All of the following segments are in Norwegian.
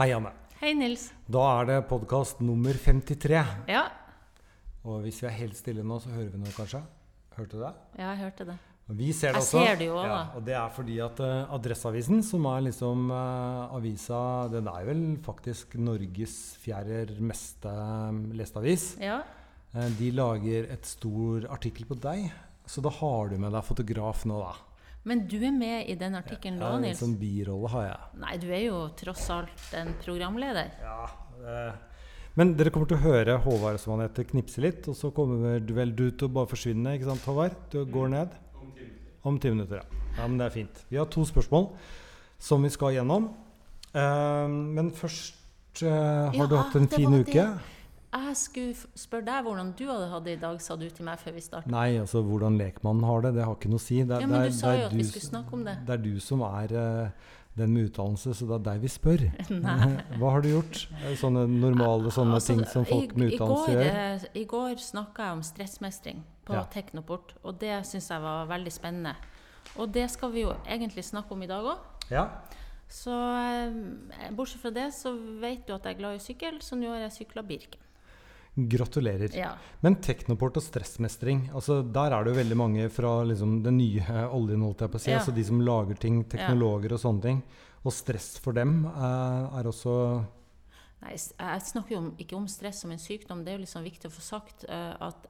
Hei, Anne. Hei, Nils. Da er det podkast nummer 53. Ja, Og hvis vi er helt stille nå, så hører vi noe, kanskje? Hørte du det? ja jeg hørte det. Vi ser det Jeg også. ser det jo også, ja, og det er fordi at uh, Adresseavisen, som er liksom uh, avisa Den er vel faktisk Norges fjerde mest eh, leste avis. Ja, Uh, de lager et stor artikkel på deg, så da har du med deg fotograf nå, da. Men du er med i den artikkelen Ja, da, en Nils? sånn birolle har jeg. Nei, du er jo tross alt en programleder. Ja, eh, men dere kommer til å høre Håvard som han heter, knipse litt, og så kommer du vel du til å bare forsvinne, ikke sant, Håvard? Du går ned? Om ti minutter. Om ti minutter, ja. ja. Men det er fint. Vi har to spørsmål som vi skal gjennom. Eh, men først eh, Har Ja, du hatt en fin uke? det. Jeg skulle spørre deg hvordan du hadde hatt det i dag, sa du til meg før vi startet. Nei, altså hvordan lekmannen har det, det har ikke noe å si. Det, Ja, det men er- du sa det jo at vi skulle snakke om det. Det er du som er uh, den med utdannelse, så det er deg vi spør. Hva har du gjort? Eh, Sånne normale sånne Altså, ting som folk i, med utdannelse gjør? eh, I går snakka jeg om stressmestring på Ja. Teknoport, og det syns jeg var veldig spennende. Og det skal vi jo egentlig snakke om i dag òg. Ja. Så bortsett fra det, så vet du at jeg er glad i sykkel, så nå har jeg sykla Birken. Gratulerer. Ja. Men Teknoport og stressmestring, altså der er det jo veldig mange fra liksom den nye oljen, holdt jeg på å si. Ja. Altså de som lager ting, teknologer og sånne ting. Og stress for dem eh, er også Nei, jeg snakker jo ikke om stress som en sykdom. Det er jo liksom viktig å få sagt eh, at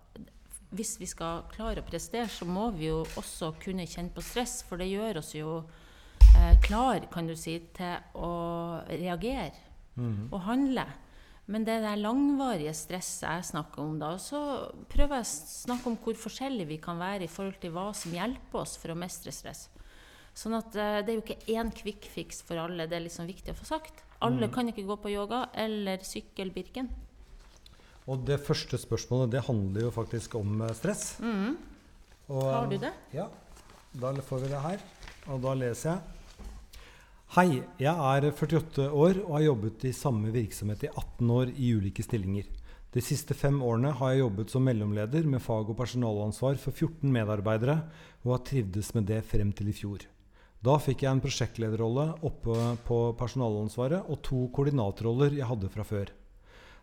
hvis vi skal klare å prestere, så må vi jo også kunne kjenne på stress, for det gjør oss jo eh, klar, kan du si, til å reagere og handle. Men det der langvarige stresset jeg snakker om da, så prøver jeg å snakke om hvor forskjellig vi kan være i forhold til hva som hjelper oss for å mestre stress. Sånn at eh, det er jo ikke én quick fix for alle, det er liksom viktig å få sagt. Alle kan ikke gå på yoga eller sykkel Birken. Og det første spørsmålet, det handler jo faktisk om stress. stress. Og, Mm. Har du det? Ja. Da får vi det her. Og da leser jeg. Hei, jeg er 48 år og har jobbet i samme virksomhet i 18 år i ulike stillinger. De siste fem årene har jeg jobbet som mellomleder med fag- og personalansvar for 14 medarbeidere, og har trivdes med det frem til i fjor. Da fikk jeg en prosjektlederrolle oppe på personalansvaret og to koordinatorroller jeg hadde fra før.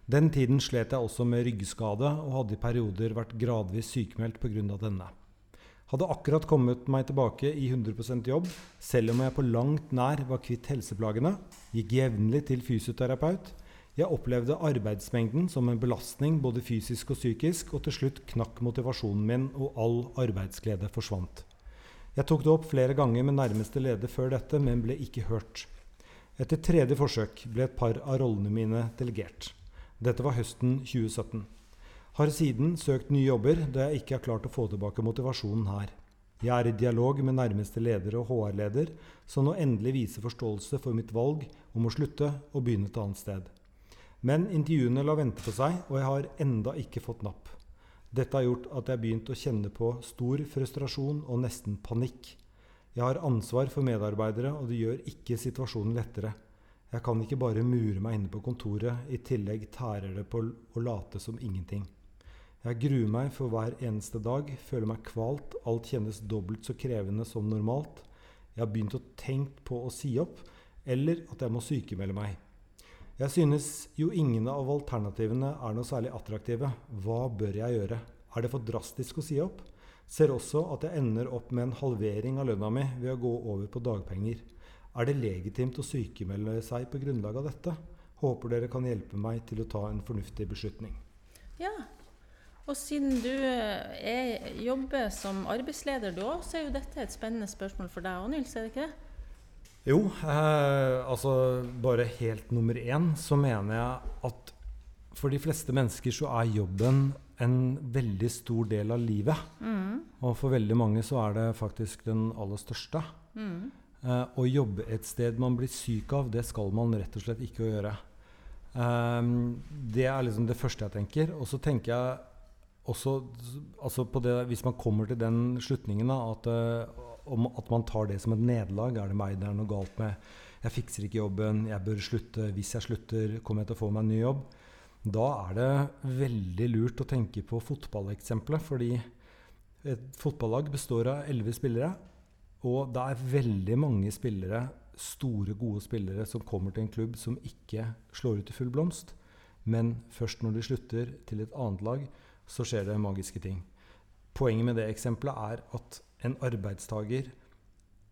Den tiden slet jeg også med ryggskade og hadde i perioder vært gradvis sykemeldt pga. denne. Hadde akkurat kommet meg tilbake i 100 jobb, selv om jeg på langt nær var kvitt helseplagene, gikk jevnlig til fysioterapeut. Jeg opplevde arbeidsmengden som en belastning både fysisk og psykisk, og til slutt knakk motivasjonen min, og all arbeidsglede forsvant. Jeg tok det opp flere ganger med nærmeste leder før dette, men ble ikke hørt. Etter tredje forsøk ble et par av rollene mine delegert. Dette var høsten 2017. Har siden søkt nye jobber, da jeg ikke har klart å få tilbake motivasjonen her. Jeg er i dialog med nærmeste leder og HR-leder, som nå endelig viser forståelse for mitt valg om å slutte og begynne et annet sted. Men intervjuene lar vente på seg, og jeg har enda ikke fått napp. Dette har gjort at jeg har begynt å kjenne på stor frustrasjon og nesten panikk. Jeg har ansvar for medarbeidere, og det gjør ikke situasjonen lettere. Jeg kan ikke bare mure meg inne på kontoret, i tillegg tærer det på å late som ingenting. Jeg gruer meg for hver eneste dag, føler meg kvalt, alt kjennes dobbelt så krevende som normalt. Jeg har begynt å tenke på å si opp, eller at jeg må sykemelde meg. Jeg synes jo ingen av alternativene er noe særlig attraktive. Hva bør jeg gjøre? Er det for drastisk å si opp? Ser også at jeg ender opp med en halvering av lønna mi ved å gå over på dagpenger. Er det legitimt å sykemelde seg på grunnlag av dette? Håper dere kan hjelpe meg til å ta en fornuftig beslutning. Ja. Og siden du eh, er, jobber som arbeidsleder du òg, så er jo dette et spennende spørsmål for deg òg, Nils, er det ikke det? Jo, eh, altså bare helt nummer én så mener jeg at for de fleste mennesker så er jobben en veldig stor del av livet. Og for veldig mange så er det faktisk den aller største. Eh, å jobbe et sted man blir syk av, det skal man rett og slett ikke gjøre. Eh, det er liksom det første jeg tenker. Og så tenker jeg også altså det, Hvis man kommer til den slutningen at, eh, om, at man tar det som et nederlag Er det meg det er noe galt med? Jeg fikser ikke jobben, jeg bør slutte. Hvis jeg slutter, kommer jeg til å få meg en ny jobb. Da er det veldig lurt å tenke på fotballeksempelet. Fordi et fotballag består av elleve spillere. Og det er veldig mange spillere store, gode spillere som kommer til en klubb som ikke slår ut i full blomst. Men først når de slutter til et annet lag, så skjer det magiske ting. Poenget med det eksempelet er at en arbeidstaker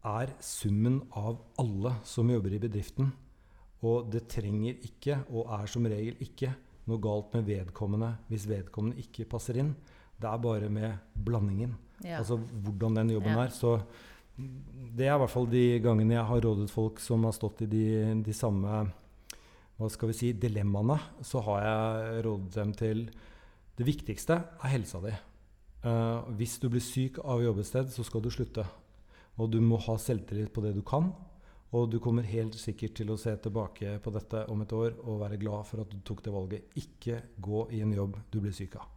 er summen av alle som jobber i bedriften. Og det trenger ikke, og er som regel ikke, noe galt med vedkommende hvis vedkommende ikke passer inn. Det er bare med blandingen. Ja. Altså hvordan den jobben Ja. er. Så det er i hvert fall de gangene jeg har rådet folk som har stått i de, de samme hva skal vi si, dilemmaene, så har jeg rådet dem til Det viktigste er helsa di. Uh, hvis du blir syk av jobbested, et sted, så skal du slutte. Og du må ha selvtillit på det du kan. Og du kommer helt sikkert til å se tilbake på dette om et år og være glad for at du tok det valget. Ikke gå i en jobb du blir syk av.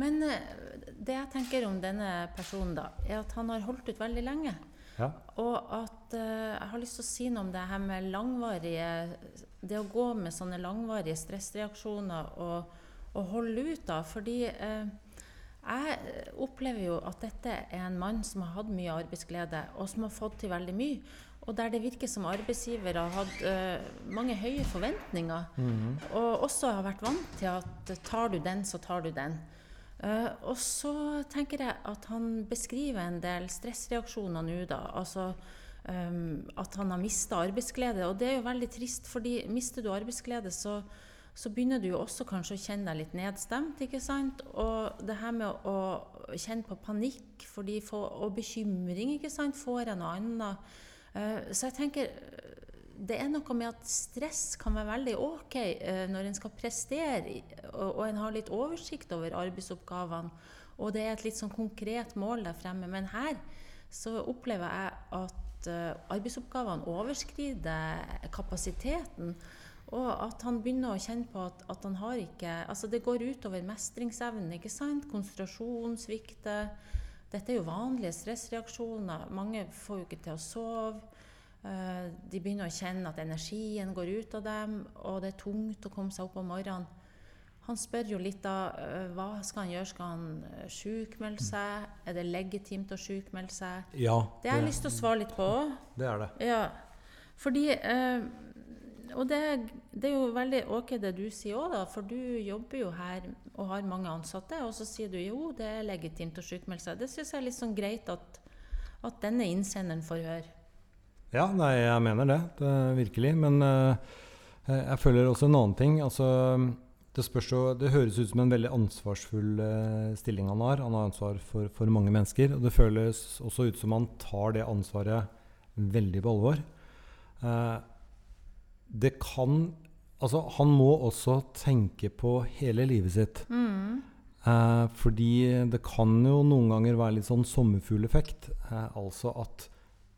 Men eh, det jeg tenker om denne personen, da, er at han har holdt ut veldig lenge. Ja. Og at uh, jeg har lyst til å si noe om det her med langvarige Det å gå med sånne langvarige stressreaksjoner og, og holde ut, da. Fordi eh, jeg opplever jo at dette er en mann som har hatt mye arbeidsglede, og som har fått til veldig mye. Og der det virker som arbeidsgiver har hatt eh, mange høye forventninger. Og også har vært vant til at tar du den, så tar du den. Uh, og så tenker jeg at han beskriver en del stressreaksjoner nå, da. Altså um, at han har mista arbeidsglede. Og det er jo veldig trist, fordi mister du arbeidsglede, så, så begynner du jo også kanskje å kjenne deg litt nedstemt. ikke sant? Og det her med å kjenne på panikk for, og bekymring, ikke sant, får jeg noe annet. Eh, så jeg tenker det er noe med at stress kan være veldig ok eh, når en skal prestere, og en har litt oversikt over arbeidsoppgavene, og det er et litt sånn konkret mål der fremme. Men her så opplever jeg at eh, arbeidsoppgavene overskrider kapasiteten. Og at han begynner å kjenne på at, at han har ikke Altså det går utover mestringsevnen, ikke sant? Konsentrasjon svikter. Dette er jo vanlige stressreaksjoner. Mange får jo ikke til å sove. Eh, de begynner å kjenne at energien går ut av dem, og det er tungt å komme seg opp om morgenen. Han spør jo litt da eh, hva skal han gjøre. Skal han uh, sjukmelde seg? Er det legitimt å sjukmelde seg? Ja, Det har jeg lyst til å svare litt på òg. det er det. Ja, fordi eh, Og det, det er jo veldig ok det du sier òg. For du jobber jo her og har mange ansatte, og så sier du jo det er legitimt å sykmelde seg. Det syns jeg er litt sånn greit at, at denne innsenderen får høre. Ja, nei, jeg mener det, det virkelig. Men uh, jeg føler også en annen ting. Altså, det, jo, det høres ut som en veldig ansvarsfull uh, stilling han har. Han har ansvar for, for mange mennesker. Og det føles også ut som han tar det ansvaret veldig på alvor. Eh, det kan Altså, han må også tenke på hele livet sitt. Eh, fordi det kan jo noen ganger være litt sånn sommerfugleffekt. Eh, altså at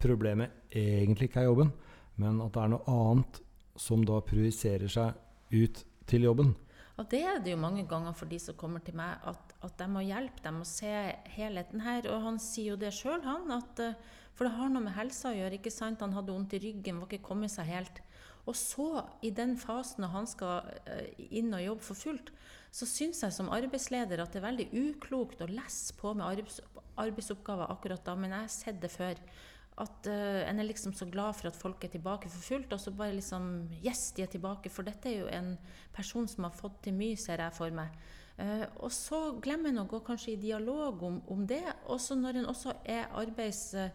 problemet egentlig ikke er jobben, men at det er noe annet som da projiserer seg ut til jobben. Og det er det jo mange ganger for de som kommer til meg, at, at de må hjelpe dem å se helheten her. Og han sier jo det sjøl, han. At, eh, for det har noe med helsa å gjøre. ikke sant? Han hadde vondt i ryggen, var ikke kommet seg helt. Og så, i den fasen når han skal eh, inn og jobbe for fullt, så syns jeg som arbeidsleder at det er veldig uklokt å lesse på med arbeids, arbeidsoppgaver akkurat da. Men jeg har sett det før. At uh, en er liksom så glad for at folk er tilbake for fullt, og så bare liksom Yes, de er tilbake. For dette er jo en person som har fått til mye, ser jeg for meg. Uh, og så glemmer en å gå kanskje i dialog om, om det. Og så når en også er arbeids... eh,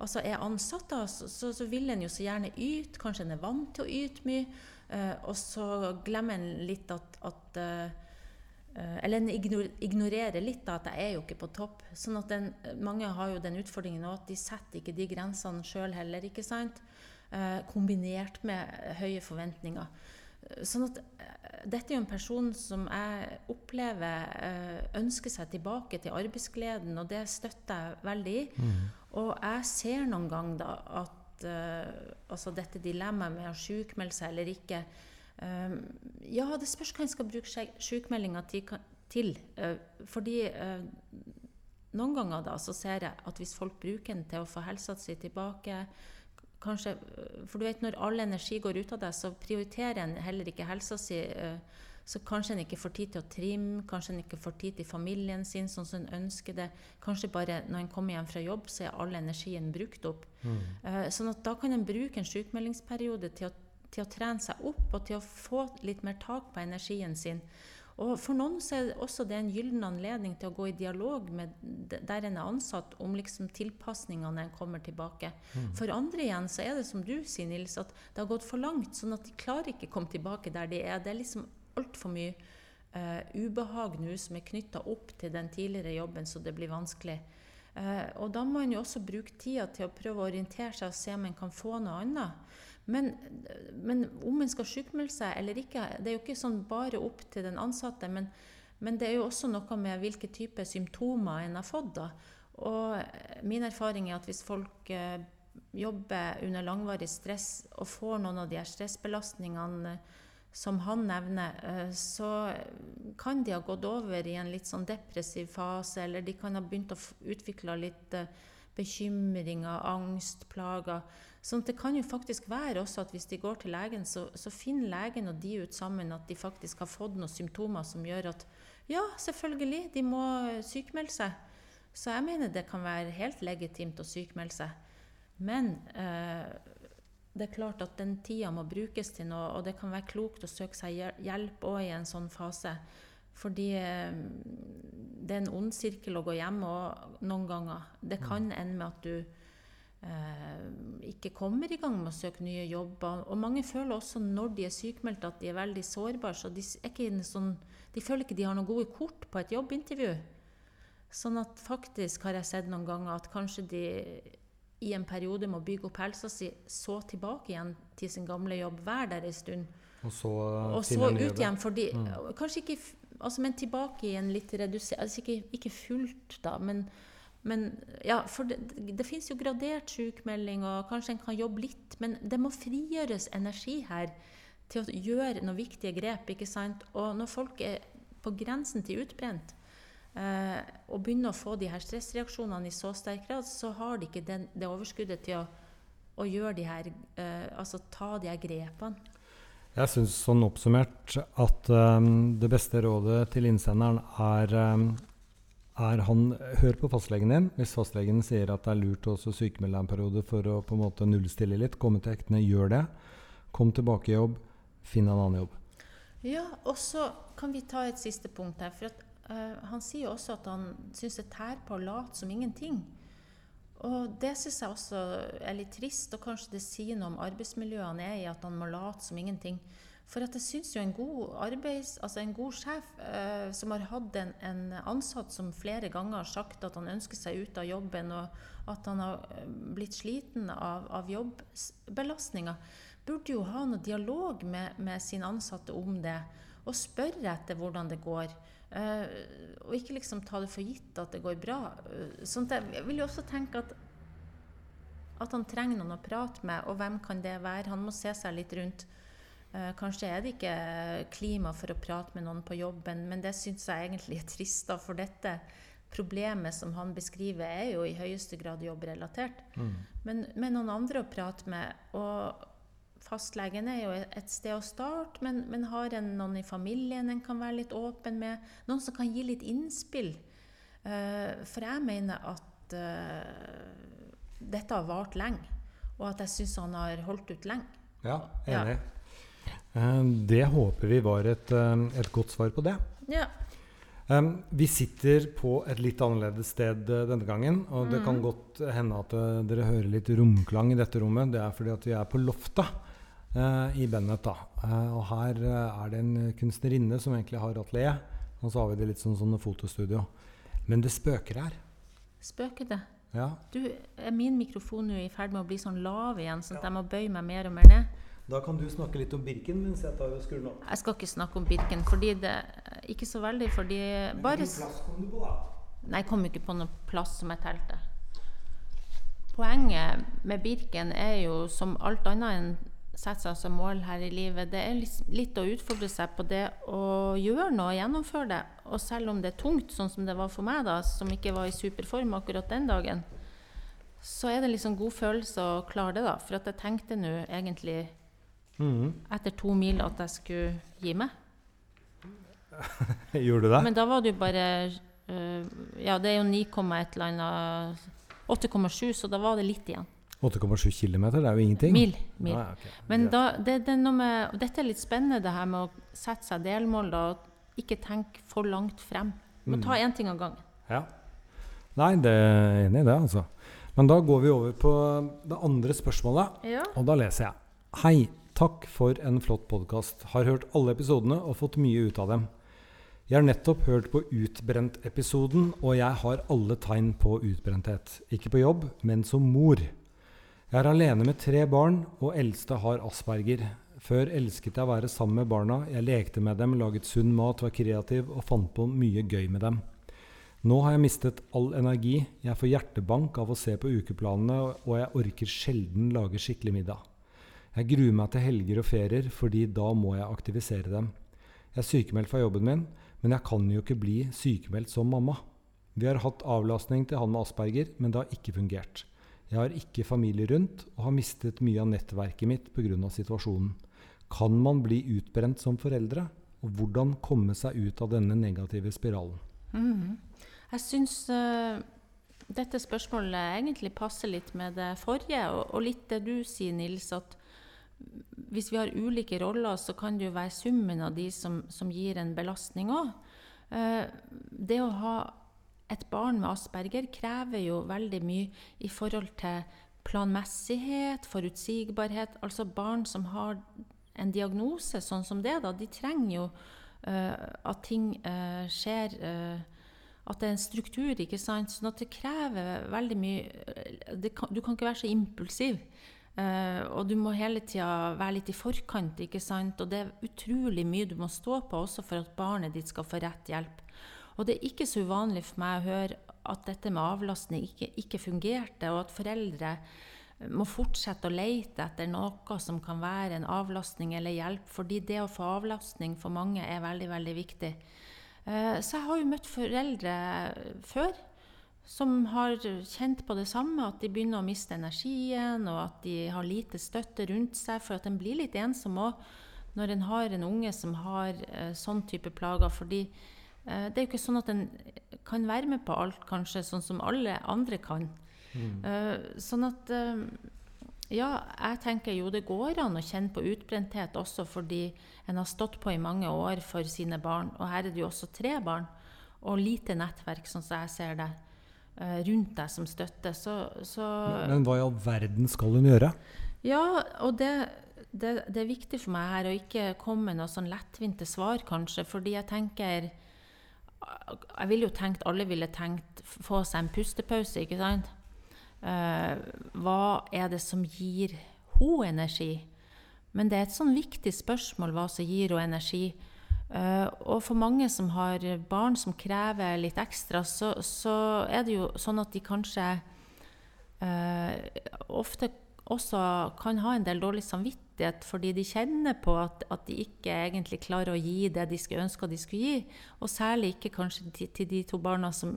altså er ansatt, da, så, så, så vil en jo så gjerne yte. Kanskje en er vant til å yte mye. eh, og så glemmer en litt at, at eh, eh, Eller en ignorerer litt da, at jeg er jo ikke på topp. Sånn at den, Mange har jo den utfordringen at de setter ikke de grensene sjøl heller. ikke sant? Eh, kombinert med høye forventninger. Sånn at eh, dette er jo en person som jeg opplever eh, ønsker seg tilbake til arbeidsgleden, og det støtter jeg veldig i. Og jeg ser noen ganger da at uh, altså dette dilemmaet med å sjukmelde seg eller ikke um, Ja, det spørs hva en skal bruke sjukmeldinga til. eh, fordi uh, noen ganger da så ser jeg at hvis folk bruker den til å få helsa si tilbake kanskje, øh, For du vet når all energi går ut av deg, så prioriterer en heller ikke helsa si. øh, Så kanskje en ikke får tid til å trimme, kanskje en ikke får tid til familien sin sånn som en ønsker det. Kanskje bare når en kommer hjem fra jobb, så er all energien brukt opp. Uh, sånn at da kan en bruke en sykmeldingsperiode til å, til å trene seg opp og til å få litt mer tak på energien sin. Og For noen så er det også det en gyllen anledning til å gå i dialog med der en er ansatt, om liksom tilpasningene en kommer tilbake. Mm. For andre igjen så er det som du sier, Nils, at det har gått for langt. Sånn at de klarer ikke å komme tilbake der de er. Det er liksom altfor mye uh, ubehag nå som er knytta opp til den tidligere jobben, så det blir vanskelig. Uh, og da må en jo også bruke tida til å prøve å orientere seg og se om en kan få noe annet. Men, men, om en skal sykmelde seg eller ikke, det er jo ikke sånn bare opp til den ansatte. Men, men det er jo også noe med hvilke typer symptomer en har fått. da. Og min erfaring er at hvis folk eh, jobber under langvarig stress og får noen av de her stressbelastningene som han nevner, eh, så kan de ha gått over i en litt sånn depressiv fase, eller de kan ha begynt å utvikle litt eh, bekymringer, angst, plager. Sånn det kan jo faktisk være også at hvis de går til legen, så, så, finner legen og de ut sammen at de faktisk har fått noen symptomer som gjør at ja, selvfølgelig, de må sykmelde seg. Så jeg mener det kan være helt legitimt å sykmelde seg. Men eh, det er klart at den tida må brukes til noe, og det kan være klokt å søke seg hjelp òg i en sånn fase. Fordi eh, det er en ond sirkel å gå hjem og noen ganger. Det kan ende med at du ikke kommer i gang med å søke nye jobber. Og mange føler også når de er sykmeldte at de er veldig sårbare. Så de, sånn, de, føler ikke de har noen gode kort på et jobbintervju. Sånn at faktisk har jeg sett noen ganger at kanskje de i en periode må bygge opp helsa si, så tilbake igjen til sin gamle jobb, være der en stund. Og så, og så ut igjen. Fordi, mm. Kanskje ikke altså, Men tilbake i en litt redusert altså ikke, ikke fullt, da, men men ja, for det, det fins jo gradert sykmelding, og kanskje en kan jobbe litt. Men det må frigjøres energi her til å gjøre noen viktige grep. ikke sant? Og når folk er på grensen til utbrent, eh, og begynner å få de her stressreaksjonene i så sterk grad, så har de ikke den, det overskuddet til å, å gjøre de her, eh, altså ta de her grepene. Jeg syns sånn oppsummert at um, det beste rådet til innsenderen er um, er han Hør på fastlegen din. Hvis fastlegen sier at det er lurt å sykemelde en periode for å på en måte nullstille litt, komme til hektene, gjør det. Kom tilbake i jobb. Finn en annen jobb. Ja, og så kan vi ta et siste punkt her. For at, uh, han sier jo også at han syns det tær på å late som ingenting. Og det syns jeg også er litt trist, og kanskje det sier noe om arbeidsmiljøet han er i, at han må late som ingenting. For jeg syns jo en god arbeids, altså en god sjef eh, som har hatt en, en, ansatt som flere ganger har sagt at han ønsker seg ut av jobben, og at han har eh, blitt sliten av, av jobbbelastninga, burde jo ha noe dialog med, med sin ansatte om det. Og spørre etter hvordan det går. Eh, og ikke liksom ta det for gitt at det går bra. Eh, sånn jeg vil jo også tenke at at han trenger noen å prate med, og hvem kan det være? Han må se seg litt rundt. Eh, kanskje er det ikke klima for å prate med noen på jobben, men det syns jeg egentlig er trist, da, for dette problemet som han beskriver, er jo i høyeste grad jobbrelatert. Mm. Men, med noen andre å prate med. Og fastlegen er jo et sted å starte, men, men har en noen i familien en kan være litt åpen med? Noen som kan gi litt innspill? Uh, for jeg mener at uh, dette har vart lenge, og at jeg syns han har holdt ut lenge. Ja, enig. Ja. Eh, det håper vi var et, eh, et godt svar på det. Ja. Um, vi sitter på et litt annerledes sted uh, denne gangen. Og mm. det kan mm. godt hende at uh, dere hører litt romklang i dette rommet. Det er fordi at vi er på loftet uh, i Bennett. da. og her er det en kunstnerinne som egentlig har atelier. Og så har vi det litt sånn, sånn fotostudio. Men det spøker her. Spøker det? Ja. Du, Er min mikrofon nå i ferd med å bli sånn lav igjen, sånn at jeg må bøye meg mer og mer ned? Da kan du snakke litt om Birken mens jeg tar og skrur den opp. Jeg skal ikke snakke om Birken, fordi det Ikke så veldig, fordi bare Hvilken plass kom du på, da? Nei, jeg kom ikke på noen plass som jeg telte. Poenget med Birken er jo, som alt annet enn sette seg som mål her i livet, det er litt å utfordre seg på det å gjøre noe og gjennomføre det. Og selv om det er tungt, sånn som det var for meg, da, som ikke var i superform akkurat den dagen, så er det liksom god følelse å klare det, da. For at jeg tenkte nå egentlig mm. etter to mil at jeg skulle gi meg. Gjorde du det? Men da var det jo bare uh, Ja, det er jo 9, et eller annet 8,7, så da var det litt igjen. 8,7 km, det er jo ingenting. Mil. mil. Ah, okay. Men da, det, det er med, dette er litt spennende, det her med å sette seg delmål da, og ikke tenke for langt frem. Du må Mm. ta én ting av gangen. Ja. Nei, det er enig i det, altså. Men da går vi over på det andre spørsmålet, Ja. og da leser jeg. Hei, takk for en flott podkast. Har hørt alle episodene og fått mye ut av dem. Jeg har nettopp hørt på Utbrent-episoden, og jeg har alle tegn på utbrenthet. Ikke på jobb, men som mor. Jeg er alene med tre barn, og eldste har asperger. Før elsket jeg å være sammen med barna. Jeg lekte med dem, laget sunn mat, var kreativ og fant på mye gøy med dem. Nå har jeg mistet all energi. Jeg får hjertebank av å se på ukeplanene, og jeg orker sjelden lage skikkelig middag. Jeg gruer meg til helger og ferier, fordi da må jeg aktivisere dem. Jeg er sykemeldt fra jobben min, men jeg kan jo ikke bli sykemeldt som mamma. Vi har hatt avlastning til han med asperger, men det har ikke fungert. Jeg har ikke familie rundt, og har mistet mye av nettverket mitt pga. situasjonen. Kan man bli utbrent som foreldre? Og hvordan komme seg ut av denne negative spiralen? Mm. Jeg syns uh, dette spørsmålet egentlig passer litt med det forrige, og, og litt det du sier, Nils, at hvis vi har ulike roller, så kan det jo være summen av de som, som gir en belastning òg. det å ha et barn med asperger krever jo veldig mye i forhold til planmessighet, forutsigbarhet. Altså barn som har en diagnose sånn som det, da, de trenger jo eh, at ting eh, skjer eh, At det er en struktur, ikke sant. Sånn at det krever veldig mye eh, kan, Du kan ikke være så impulsiv. Eh, og du må hele tida være litt i forkant, ikke sant. Og det er utrolig mye du må stå på også for at barnet ditt skal få rett hjelp. Og det er ikke så uvanlig for meg å høre at dette med avlastning ikke, ikke fungerte, og at foreldre må fortsette å lete etter noe som kan være en avlastning eller hjelp, fordi det å få avlastning for mange er veldig, veldig viktig. Eh, Så jeg har jo møtt foreldre før som har kjent på det samme, at de begynner å miste energien, og at de har lite støtte rundt seg, for at en blir litt ensom òg når en har en unge som har eh, sånn type plager. fordi eh, det er jo ikke sånn at en kan være med på alt, kanskje, sånn som alle andre kan. Eh, sånn at eh, Ja, jeg tenker jo det går an å kjenne på utbrenthet også fordi en har stått på i mange år for sine barn. Og her er det jo også tre barn, og lite nettverk, sånn som jeg ser det, rundt deg som støtte. Så, så Men, hva i all verden skal hun gjøre? ja, og det, det, det er viktig for meg her å ikke komme med noe sånn lettvinte svar, kanskje, fordi jeg tenker Jeg ville jo tenkt, alle ville tenkt få seg en pustepause, ikke sant? Uh, hva er det som gir hun energi? Men det er et sånn viktig spørsmål hva som gir henne energi. Eh, og for mange som har barn som krever litt ekstra, så, så er det jo sånn at de kanskje eh, ofte også kan ha en del dårlig samvittighet fordi de kjenner på at, at de ikke egentlig klarer å gi det de skulle ønske de skulle gi. Og særlig ikke kanskje til, til de to barna som,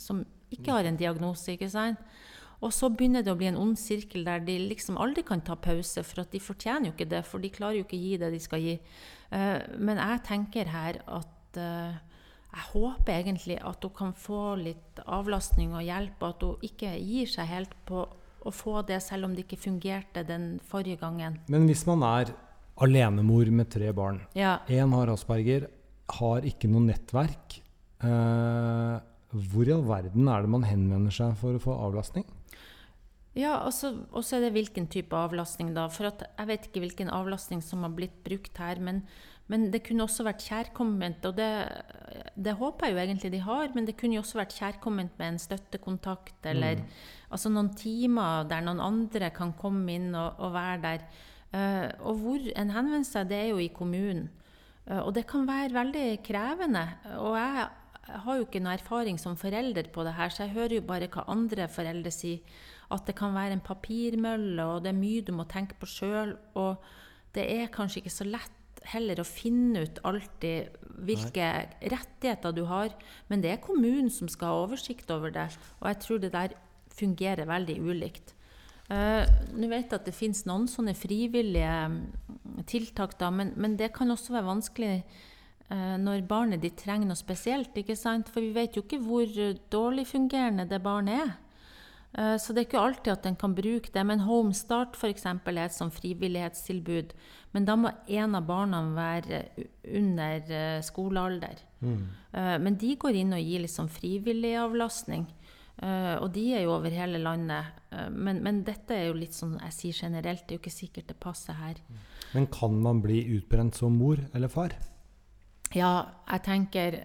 som ikke har en diagnose. ikke sant? Og så begynner det å bli en ond sirkel der de liksom aldri kan ta pause, for at de fortjener jo ikke det, for de klarer jo ikke å gi det de skal gi. Eh, men jeg tenker her at eh, jeg håper egentlig at hun kan få litt avlastning og hjelp, og at hun ikke gir seg helt på å få det, selv om det ikke fungerte den forrige gangen. Men hvis man er alenemor med tre barn, Ja, én har asperger, har ikke noe nettverk, eh, hvor i all verden er det man henvender seg for å få avlastning? Ja, og så er det hvilken type avlastning, da. For jeg vet ikke hvilken avlastning som har blitt brukt her. Men, men det kunne også vært kjærkomment, og det, det håper jeg jo egentlig de har. Men det kunne jo også vært kjærkomment med en støttekontakt, eller altså noen timer der noen andre kan komme inn og, og være der. Uh, og hvor en henvender seg, det er jo i kommunen. Uh, og det kan være veldig krevende. Og jeg har jo ikke noe erfaring som forelder på det her, så jeg hører jo bare hva andre foreldre sier. At det kan være en papirmølle, og det er mye du må tenke på sjøl. Og det er kanskje ikke så lett heller å finne ut alltid hvilke rettigheter du har. Men det er kommunen som skal ha oversikt over det, og jeg tror det der fungerer veldig ulikt. Uh, Nå vet jeg at det finnes noen sånne frivillige mm, tiltak, da, men, men det kan også være vanskelig uh, når barnet ditt trenger noe spesielt. ikke sant? For vi vet jo ikke hvor dårlig fungerende det barnet er. Eh, så det er ikke alltid at en kan bruke det. Men Homestart f.eks. er et sånn frivillighetstilbud. Men da må en av barna være under eh, skolealder. Mm. Eh, men de går inn og gir liksom frivillig avlastning. Og de er jo over hele landet. Men, men, dette er jo litt sånn jeg sier generelt, det er jo ikke sikkert det passer her. Men kan man bli utbrent som mor eller far? Ja, jeg tenker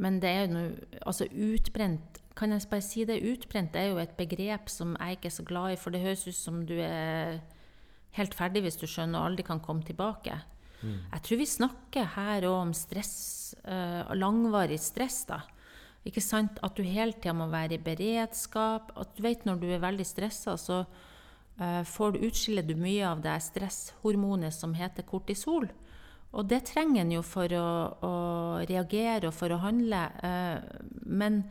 Men det er jo noe Altså utbrent kan jeg bare si det? Utbrent er jo et begrep som jeg ikke er så glad i, for det høres ut som du er helt ferdig hvis du skjønner og aldri kan komme tilbake. Mm. Jeg tror vi snakker her òg om stress, uh, langvarig stress. da. Ikke sant? At du hele tida må være i beredskap. At du vet når du er veldig stressa, så uh, får du utskiller du mye av det stresshormonet som heter kortisol. Og det trenger en jo for å, å, reagere og for å handle. Uh, men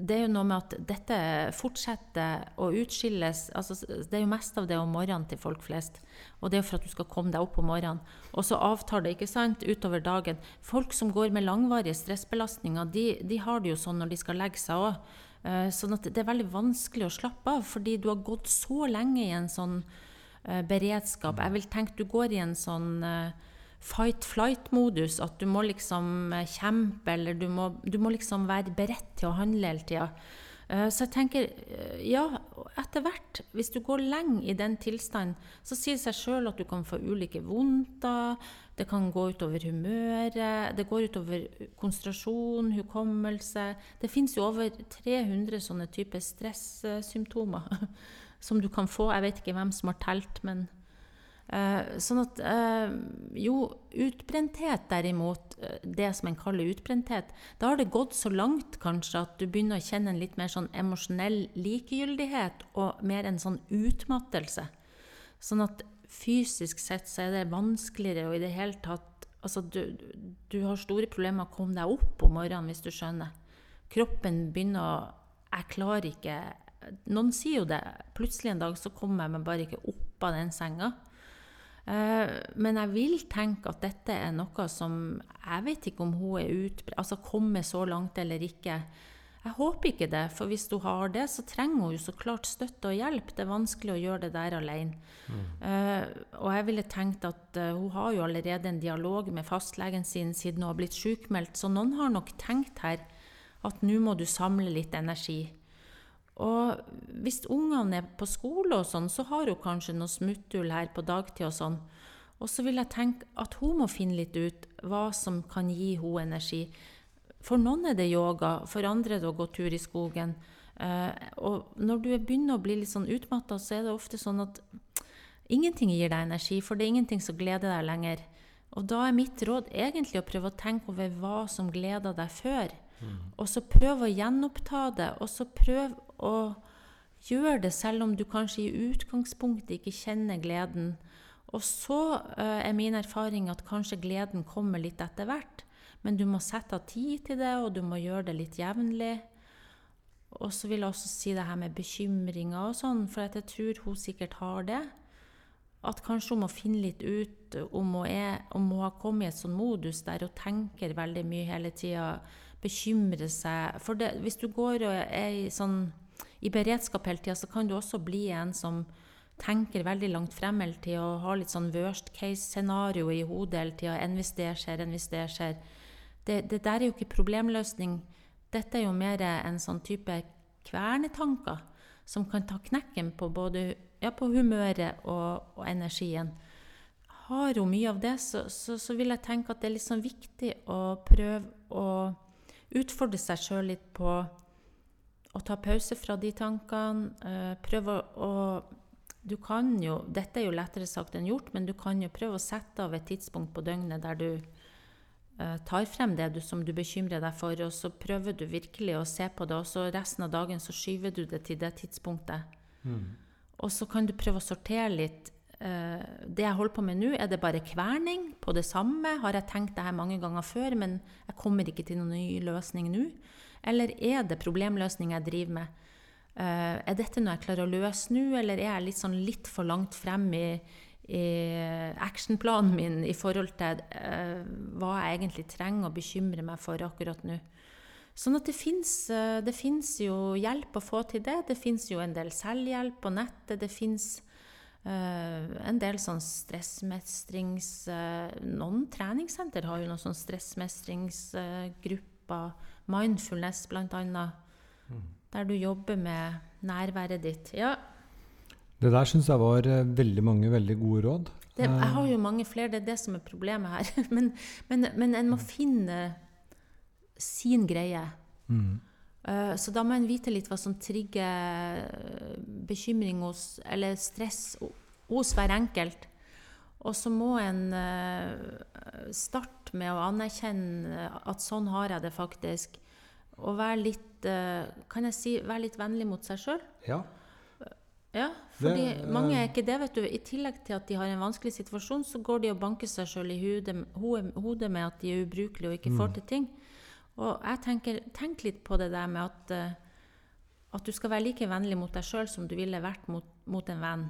det er jo noe med at dette fortsetter å utskilles altså Det er jo mest av det om morgenen til folk flest. Og det er jo for at du skal komme deg opp om morgenen. Og så avtar det ikke sant, utover dagen. Folk som går med langvarige stressbelastninger, de, de har det jo sånn når de skal legge seg òg. Eh, sånn at det er veldig vanskelig å slappe av, fordi du har gått så lenge i en sånn uh, beredskap. Jeg vil tenke du går i en sånn uh, fight-flight-modus. At du må liksom eh, kjempe, eller du må, du må liksom være beredt til å handle hele tida. Eh, så jeg tenker, eh, ja, etter hvert, hvis du går lenge i den tilstanden, så sier det seg sjøl at du kan få ulike vondter, det kan gå utover humøret, det går utover konsentrasjon, hukommelse Det fins jo over 300 sånne typer stressymptomer som du kan få. Jeg vet ikke hvem som har telt, men sånn at uh, Jo, utbrenthet derimot, uh, det som en kaller utbrenthet, da har det gått så langt kanskje at du begynner å kjenne en litt mer sånn emosjonell likegyldighet og mer en sånn utmattelse. Sånn at fysisk sett så er det vanskeligere og i det hele tatt Altså, du, du har store problemer med å komme deg opp om morgenen, hvis du skjønner. Kroppen begynner å Jeg klarer ikke Noen sier jo det. Plutselig en dag så kommer jeg meg bare ikke opp av den senga. Eh, men jeg vil tenke at dette er noe som Jeg vet ikke om hun er ut, altså kommer så langt eller ikke. Jeg håper ikke det, for hvis hun har det, så trenger hun jo så klart støtte og hjelp. Det er vanskelig å gjøre det der alene. Mm. Uh, og jeg ville tenkt at uh, hun har jo allerede en dialog med fastlegen sin siden hun har blitt sykmeldt, så noen har nok tenkt her at nå må du samle litt energi. Og hvis ungene er på skole og sånn, så har hun kanskje noe smutthull her på dagtid og sånn. Og så vil jeg tenke at hun må finne litt ut hva som kan gi henne energi. For noen er det yoga, for andre er det å gå tur i skogen. Uh, og når du begynner å bli litt sånn utmatta, så er det ofte sånn at ingenting gir deg energi, for det er ingenting som gleder deg lenger. Og da er mitt råd egentlig å prøve å tenke over hva som gleder deg før. Mm. Og så prøv å gjenoppta det, og så prøve å gjør det selv om du kanskje i utgangspunktet ikke kjenner gleden. Og så uh, er min erfaring at kanskje gleden kommer litt etter hvert. Men du må sette av tid til det, og du må gjøre det litt jevnlig. Og så vil jeg også si det her med bekymringer og sånn, for jeg tror hun sikkert har det. At kanskje hun må finne litt ut om hun, er, om hun har kommet i et sånn modus der hun tenker veldig mye hele tida, bekymrer seg. For det, hvis du går og er i sånn i beredskap hele tida, så kan du også bli en som tenker veldig langt frem hele tida og har litt sånn worst case-scenario i hodet hele tida. Enn hvis det skjer, enn hvis det skjer. Det, det, der er jo ikke problemløsning. Dette er jo mer en sånn type kvernetanker som kan ta knekken på både ja, på humøret og, og, energien. Har hun mye av det, så, så, så, vil jeg tenke at det er litt sånn viktig å prøve å utfordre seg sjøl litt på å ta pause fra de tankene. Uh, prøve å, Du kan jo Dette er jo lettere sagt enn gjort, men du kan jo prøve å sette av et tidspunkt på døgnet der du uh, tar frem det du, som du bekymrer deg for, og så prøver du virkelig å se på det, og så resten av dagen så skyver du det til det tidspunktet. Mm. Og så kan du prøve å sortere litt. Uh, det jeg holder på med nå, er det bare kverning på det samme? Har jeg tenkt det her mange ganger før, men jeg kommer ikke til noen ny løsning nå? Eller er det problemløsning jeg driver med? Uh, er dette noe jeg klarer å løse nå, eller er jeg litt, sånn litt for langt frem i, i actionplanen min i forhold til uh, hva jeg egentlig trenger å bekymre meg for akkurat nå. Sånn at det fins jo hjelp å få til det. Det fins jo en del selvhjelp på nettet. Det finnes en del sånn stressmestrings... Uh, noen treningssenter har jo noen sånn stressmestringsgrupper. Uh, mindfulness, blant annet. Mm. Der du jobber med nærværet ditt. Ja. Det der syns jeg var veldig mange veldig gode råd. Det, jeg har jo mange flere, det er det som er problemet her. men, men, men en må finne sin greie. Mm. Uh, så da må en vite litt hva som trigger eh, bekymring hos, eller stress hos hver enkelt. Og så må en uh, starte med å anerkjenne at sånn har jeg det faktisk. Og være litt, uh, kan jeg si, være litt vennlig mot seg sjøl. Ja. Ja, fordi det, mange er ikke det. vet du. I tillegg til at de har en vanskelig situasjon, så går de og banker seg sjøl i hodet, hodet med at de er ubrukelige og ikke får mm. til ting. Og jeg tenker, tenk litt på det der med at, uh, at du skal være like vennlig mot deg sjøl som du ville vært mot, mot, en venn.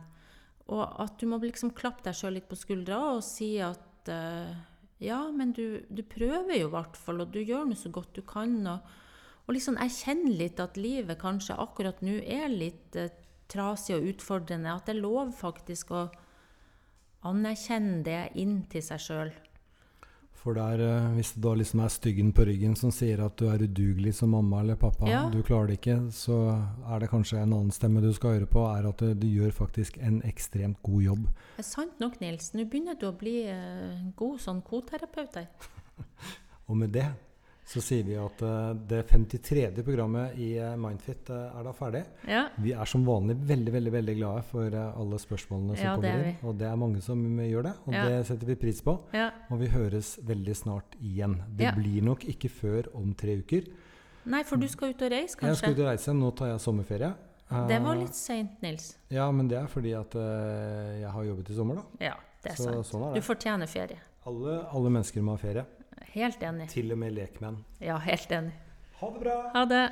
Og at du må liksom klappe deg sjøl litt på skuldra og si at uh, ja, men du, du, prøver jo i hvert fall, og du gjør nå så godt du kan. Og, og liksom erkjenne litt at livet kanskje akkurat nå er litt uh, trasig og utfordrende. At det er lov faktisk å anerkjenne det inn til seg sjøl. For der, eh, hvis det da liksom er styggen på ryggen som sier at du er udugelig som mamma eller pappa, ja. du klarer det ikke, så er det kanskje en annen stemme du skal høre på, er at du, gjør faktisk en ekstremt god jobb. Det er sant nok, Nils. Nå begynner du å bli uh, god sånn koterapeut her. Og med det så sier vi at uh, det 53. programmet i uh, Mindfit uh, er da ferdig. Ja. Vi er som vanlig veldig veldig, veldig glade for alle spørsmålene som ja, kommer inn. Og det er mange som gjør det, og ja. det setter vi pris på. Og vi høres veldig snart igjen. Det blir nok ikke før om tre uker. Nei, for du skal ut og reise, kanskje? Jeg skal ut og reise. Nå tar jeg sommerferie. Det var litt seint, Nils. Ja, men det er fordi at jeg har jobbet i sommer, da. Ja, det er Så, sant. Sånn er det. Du fortjener ferie. Alle, alle mennesker må ha ferie. Helt enig. Til og med lekmenn. Ja, helt enig. Ha det bra. Ha det.